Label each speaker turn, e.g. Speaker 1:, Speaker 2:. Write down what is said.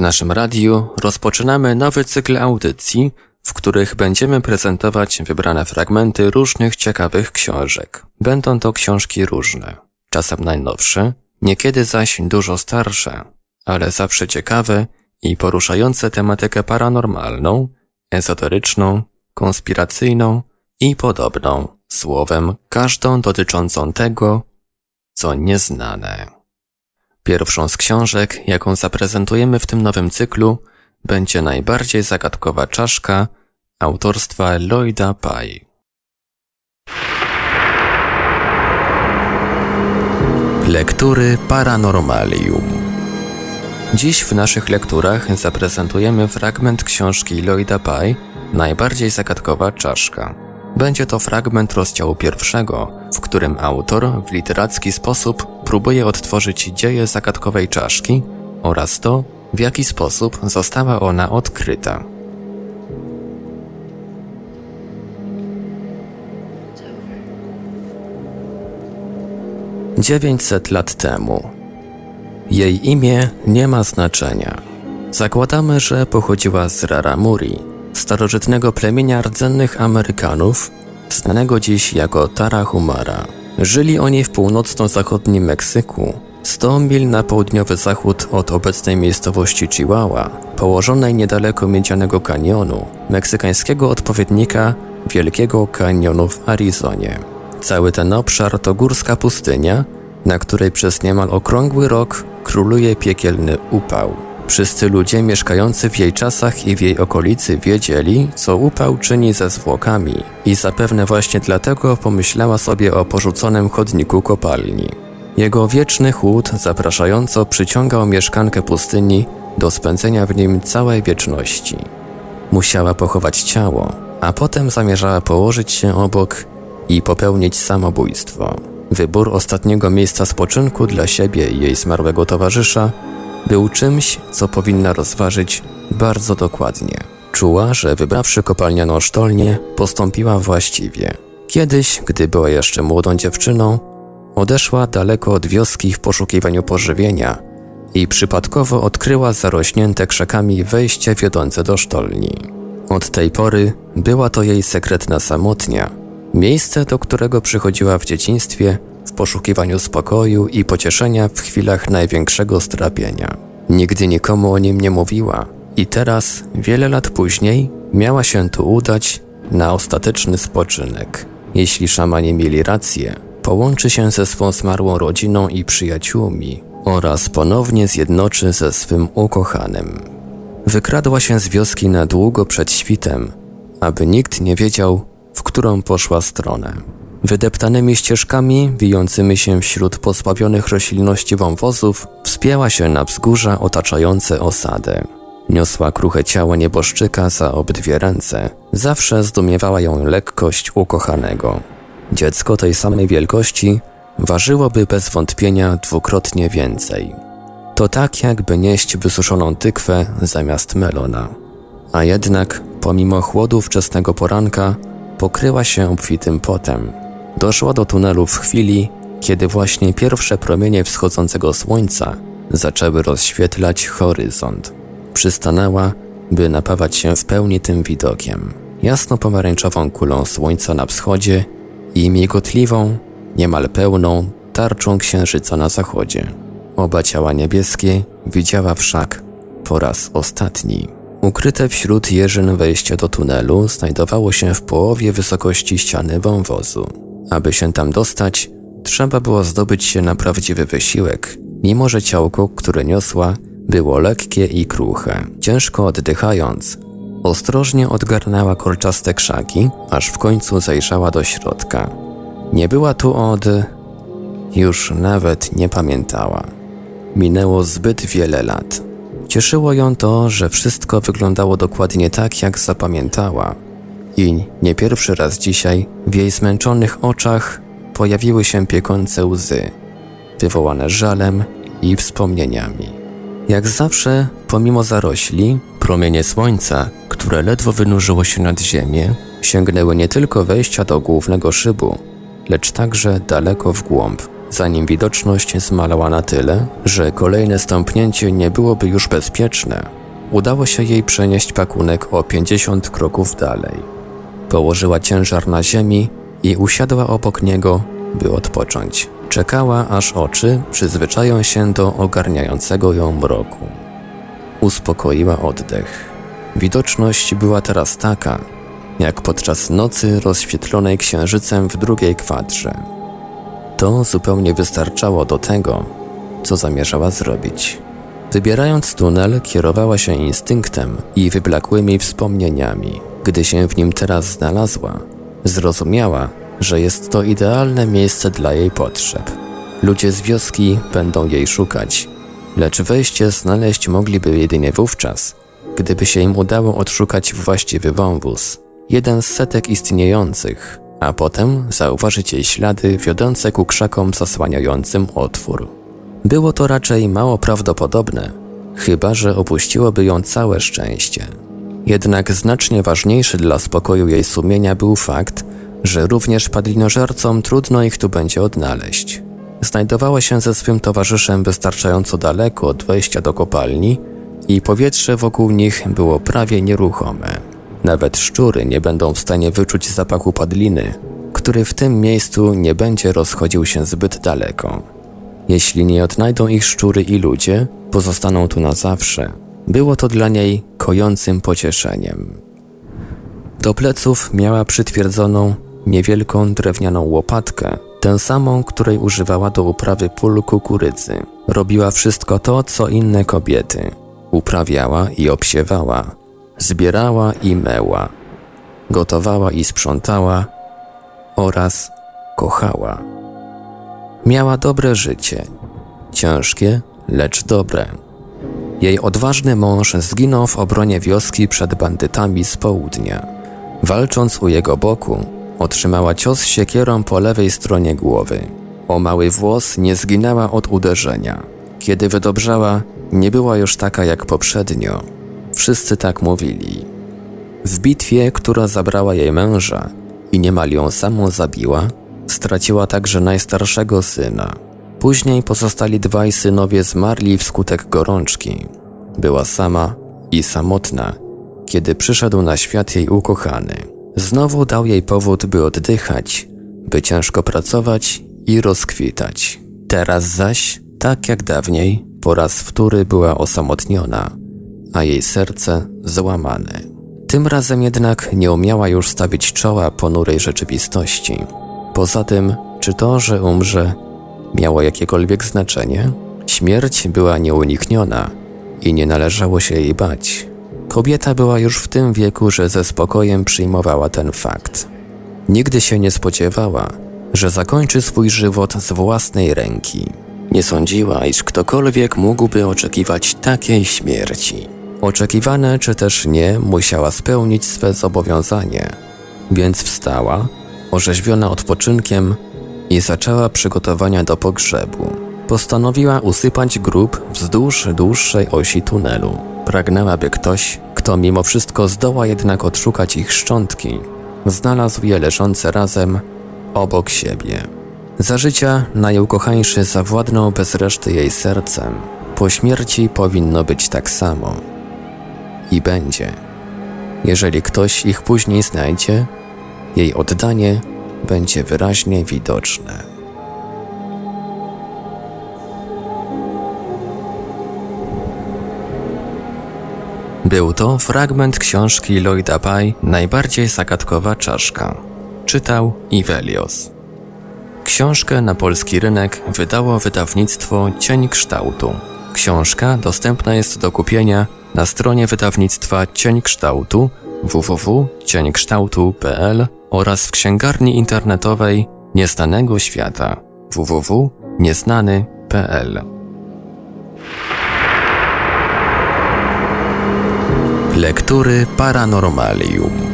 Speaker 1: W naszym radiu rozpoczynamy nowy cykl audycji, w których będziemy prezentować wybrane fragmenty różnych ciekawych książek. Będą to książki różne, czasem najnowsze, niekiedy zaś dużo starsze, ale zawsze ciekawe i poruszające tematykę paranormalną, ezoteryczną, konspiracyjną i podobną, słowem każdą dotyczącą tego, co nieznane. Pierwszą z książek, jaką zaprezentujemy w tym nowym cyklu, będzie najbardziej zagadkowa czaszka autorstwa Lloyda Pye. Lektury Paranormalium Dziś w naszych lekturach zaprezentujemy fragment książki Lloyda Pye Najbardziej zagadkowa czaszka. Będzie to fragment rozdziału pierwszego, w którym autor w literacki sposób próbuje odtworzyć dzieje zagadkowej czaszki oraz to, w jaki sposób została ona odkryta. Dziewięćset lat temu. Jej imię nie ma znaczenia. Zakładamy, że pochodziła z Raramuri, starożytnego plemienia rdzennych Amerykanów, znanego dziś jako Tarahumara. Żyli oni w północno-zachodnim Meksyku, 100 mil na południowy zachód od obecnej miejscowości Chihuahua, położonej niedaleko Miedzianego Kanionu, meksykańskiego odpowiednika Wielkiego Kanionu w Arizonie. Cały ten obszar to górska pustynia, na której przez niemal okrągły rok króluje piekielny upał. Wszyscy ludzie mieszkający w jej czasach i w jej okolicy wiedzieli, co upał czyni ze zwłokami i zapewne właśnie dlatego pomyślała sobie o porzuconym chodniku kopalni. Jego wieczny chłód zapraszająco przyciągał mieszkankę pustyni do spędzenia w nim całej wieczności. Musiała pochować ciało, a potem zamierzała położyć się obok i popełnić samobójstwo. Wybór ostatniego miejsca spoczynku dla siebie i jej zmarłego towarzysza był czymś, co powinna rozważyć bardzo dokładnie. Czuła, że wybrawszy kopalnianą sztolnię, postąpiła właściwie. Kiedyś, gdy była jeszcze młodą dziewczyną, odeszła daleko od wioski w poszukiwaniu pożywienia i przypadkowo odkryła zarośnięte krzakami wejście wiodące do sztolni. Od tej pory była to jej sekretna samotnia, miejsce, do którego przychodziła w dzieciństwie w poszukiwaniu spokoju i pocieszenia w chwilach największego strapienia. Nigdy nikomu o nim nie mówiła i teraz, wiele lat później, miała się tu udać na ostateczny spoczynek. Jeśli szamani mieli rację, połączy się ze swą zmarłą rodziną i przyjaciółmi oraz ponownie zjednoczy ze swym ukochanym. Wykradła się z wioski na długo przed świtem, aby nikt nie wiedział, w którą poszła stronę. Wydeptanymi ścieżkami, wijącymi się wśród pozbawionych roślinności wąwozów, wspięła się na wzgórza otaczające osadę. Niosła kruche ciało nieboszczyka za obydwie ręce. Zawsze zdumiewała ją lekkość ukochanego. Dziecko tej samej wielkości ważyłoby bez wątpienia dwukrotnie więcej. To tak, jakby nieść wysuszoną tykwę zamiast melona. A jednak, pomimo chłodu wczesnego poranka, pokryła się obfitym potem. Doszła do tunelu w chwili, kiedy właśnie pierwsze promienie wschodzącego słońca zaczęły rozświetlać horyzont. Przystanęła, by napawać się w pełni tym widokiem. Jasno-pomarańczową kulą słońca na wschodzie i migotliwą, niemal pełną tarczą księżyca na zachodzie. Oba ciała niebieskie widziała wszak po raz ostatni. Ukryte wśród jeżyn wejście do tunelu znajdowało się w połowie wysokości ściany wąwozu. Aby się tam dostać, trzeba było zdobyć się na prawdziwy wysiłek, mimo że ciałko, które niosła, było lekkie i kruche. Ciężko oddychając, ostrożnie odgarnęła kolczaste krzaki, aż w końcu zajrzała do środka. Nie była tu od... już nawet nie pamiętała. Minęło zbyt wiele lat. Cieszyło ją to, że wszystko wyglądało dokładnie tak, jak zapamiętała. I nie pierwszy raz dzisiaj w jej zmęczonych oczach pojawiły się piekące łzy, wywołane żalem i wspomnieniami. Jak zawsze, pomimo zarośli, promienie słońca, które ledwo wynurzyło się nad ziemię, sięgnęły nie tylko wejścia do głównego szybu, lecz także daleko w głąb Zanim widoczność zmalała na tyle, że kolejne stąpnięcie nie byłoby już bezpieczne, udało się jej przenieść pakunek o 50 kroków dalej. Położyła ciężar na ziemi i usiadła obok niego, by odpocząć. Czekała, aż oczy przyzwyczają się do ogarniającego ją mroku. Uspokoiła oddech. Widoczność była teraz taka, jak podczas nocy rozświetlonej księżycem w drugiej kwadrze. To zupełnie wystarczało do tego, co zamierzała zrobić. Wybierając tunel, kierowała się instynktem i wyblakłymi wspomnieniami. Gdy się w nim teraz znalazła, zrozumiała, że jest to idealne miejsce dla jej potrzeb. Ludzie z wioski będą jej szukać, lecz wejście znaleźć mogliby jedynie wówczas, gdyby się im udało odszukać właściwy wąwóz, jeden z setek istniejących, a potem zauważyć jej ślady wiodące ku krzakom zasłaniającym otwór. Było to raczej mało prawdopodobne, chyba że opuściłoby ją całe szczęście. Jednak znacznie ważniejszy dla spokoju jej sumienia był fakt, że również padlinożercom trudno ich tu będzie odnaleźć. Znajdowała się ze swym towarzyszem wystarczająco daleko od wejścia do kopalni i powietrze wokół nich było prawie nieruchome. Nawet szczury nie będą w stanie wyczuć zapachu padliny, który w tym miejscu nie będzie rozchodził się zbyt daleko. Jeśli nie odnajdą ich szczury i ludzie, pozostaną tu na zawsze. Było to dla niej kojącym pocieszeniem. Do pleców miała przytwierdzoną niewielką drewnianą łopatkę, tę samą, której używała do uprawy pól kukurydzy. Robiła wszystko to, co inne kobiety. Uprawiała i obsiewała, zbierała i meła, gotowała i sprzątała oraz kochała. Miała dobre życie, ciężkie, lecz dobre. Jej odważny mąż zginął w obronie wioski przed bandytami z południa. Walcząc u jego boku, otrzymała cios siekierą po lewej stronie głowy. O mały włos nie zginęła od uderzenia. Kiedy wydobrzała, nie była już taka jak poprzednio. Wszyscy tak mówili. W bitwie, która zabrała jej męża i niemal ją samą zabiła, straciła także najstarszego syna. Później pozostali dwaj synowie zmarli wskutek gorączki. Była sama i samotna, kiedy przyszedł na świat jej ukochany. Znowu dał jej powód, by oddychać, by ciężko pracować i rozkwitać. Teraz zaś, tak jak dawniej, po raz wtóry była osamotniona, a jej serce złamane. Tym razem jednak nie umiała już stawić czoła ponurej rzeczywistości. Poza tym, czy to, że umrze, miało jakiekolwiek znaczenie? Śmierć była nieunikniona i nie należało się jej bać. Kobieta była już w tym wieku, że ze spokojem przyjmowała ten fakt. Nigdy się nie spodziewała, że zakończy swój żywot z własnej ręki. Nie sądziła, iż ktokolwiek mógłby oczekiwać takiej śmierci. Oczekiwane czy też nie, musiała spełnić swe zobowiązanie, więc wstała, orzeźwiona odpoczynkiem i zaczęła przygotowania do pogrzebu. Postanowiła usypać grób wzdłuż dłuższej osi tunelu. Pragnęła, by ktoś, kto mimo wszystko zdoła jednak odszukać ich szczątki, znalazł je leżące razem obok siebie. Za życia najukochańszy zawładnął bez reszty jej sercem. Po śmierci powinno być tak samo. I będzie. Jeżeli ktoś ich później znajdzie, jej oddanie będzie wyraźnie widoczne. Był to fragment książki Lloyda Pye Najbardziej zagadkowa czaszka. Czytał Ivelios. Książkę na polski rynek wydało wydawnictwo Cień Kształtu. Książka dostępna jest do kupienia na stronie wydawnictwa Cień Kształtu www.cieńkształtu.pl oraz w księgarni internetowej Nieznanego Świata www.nieznany.pl. Lektury Paranormalium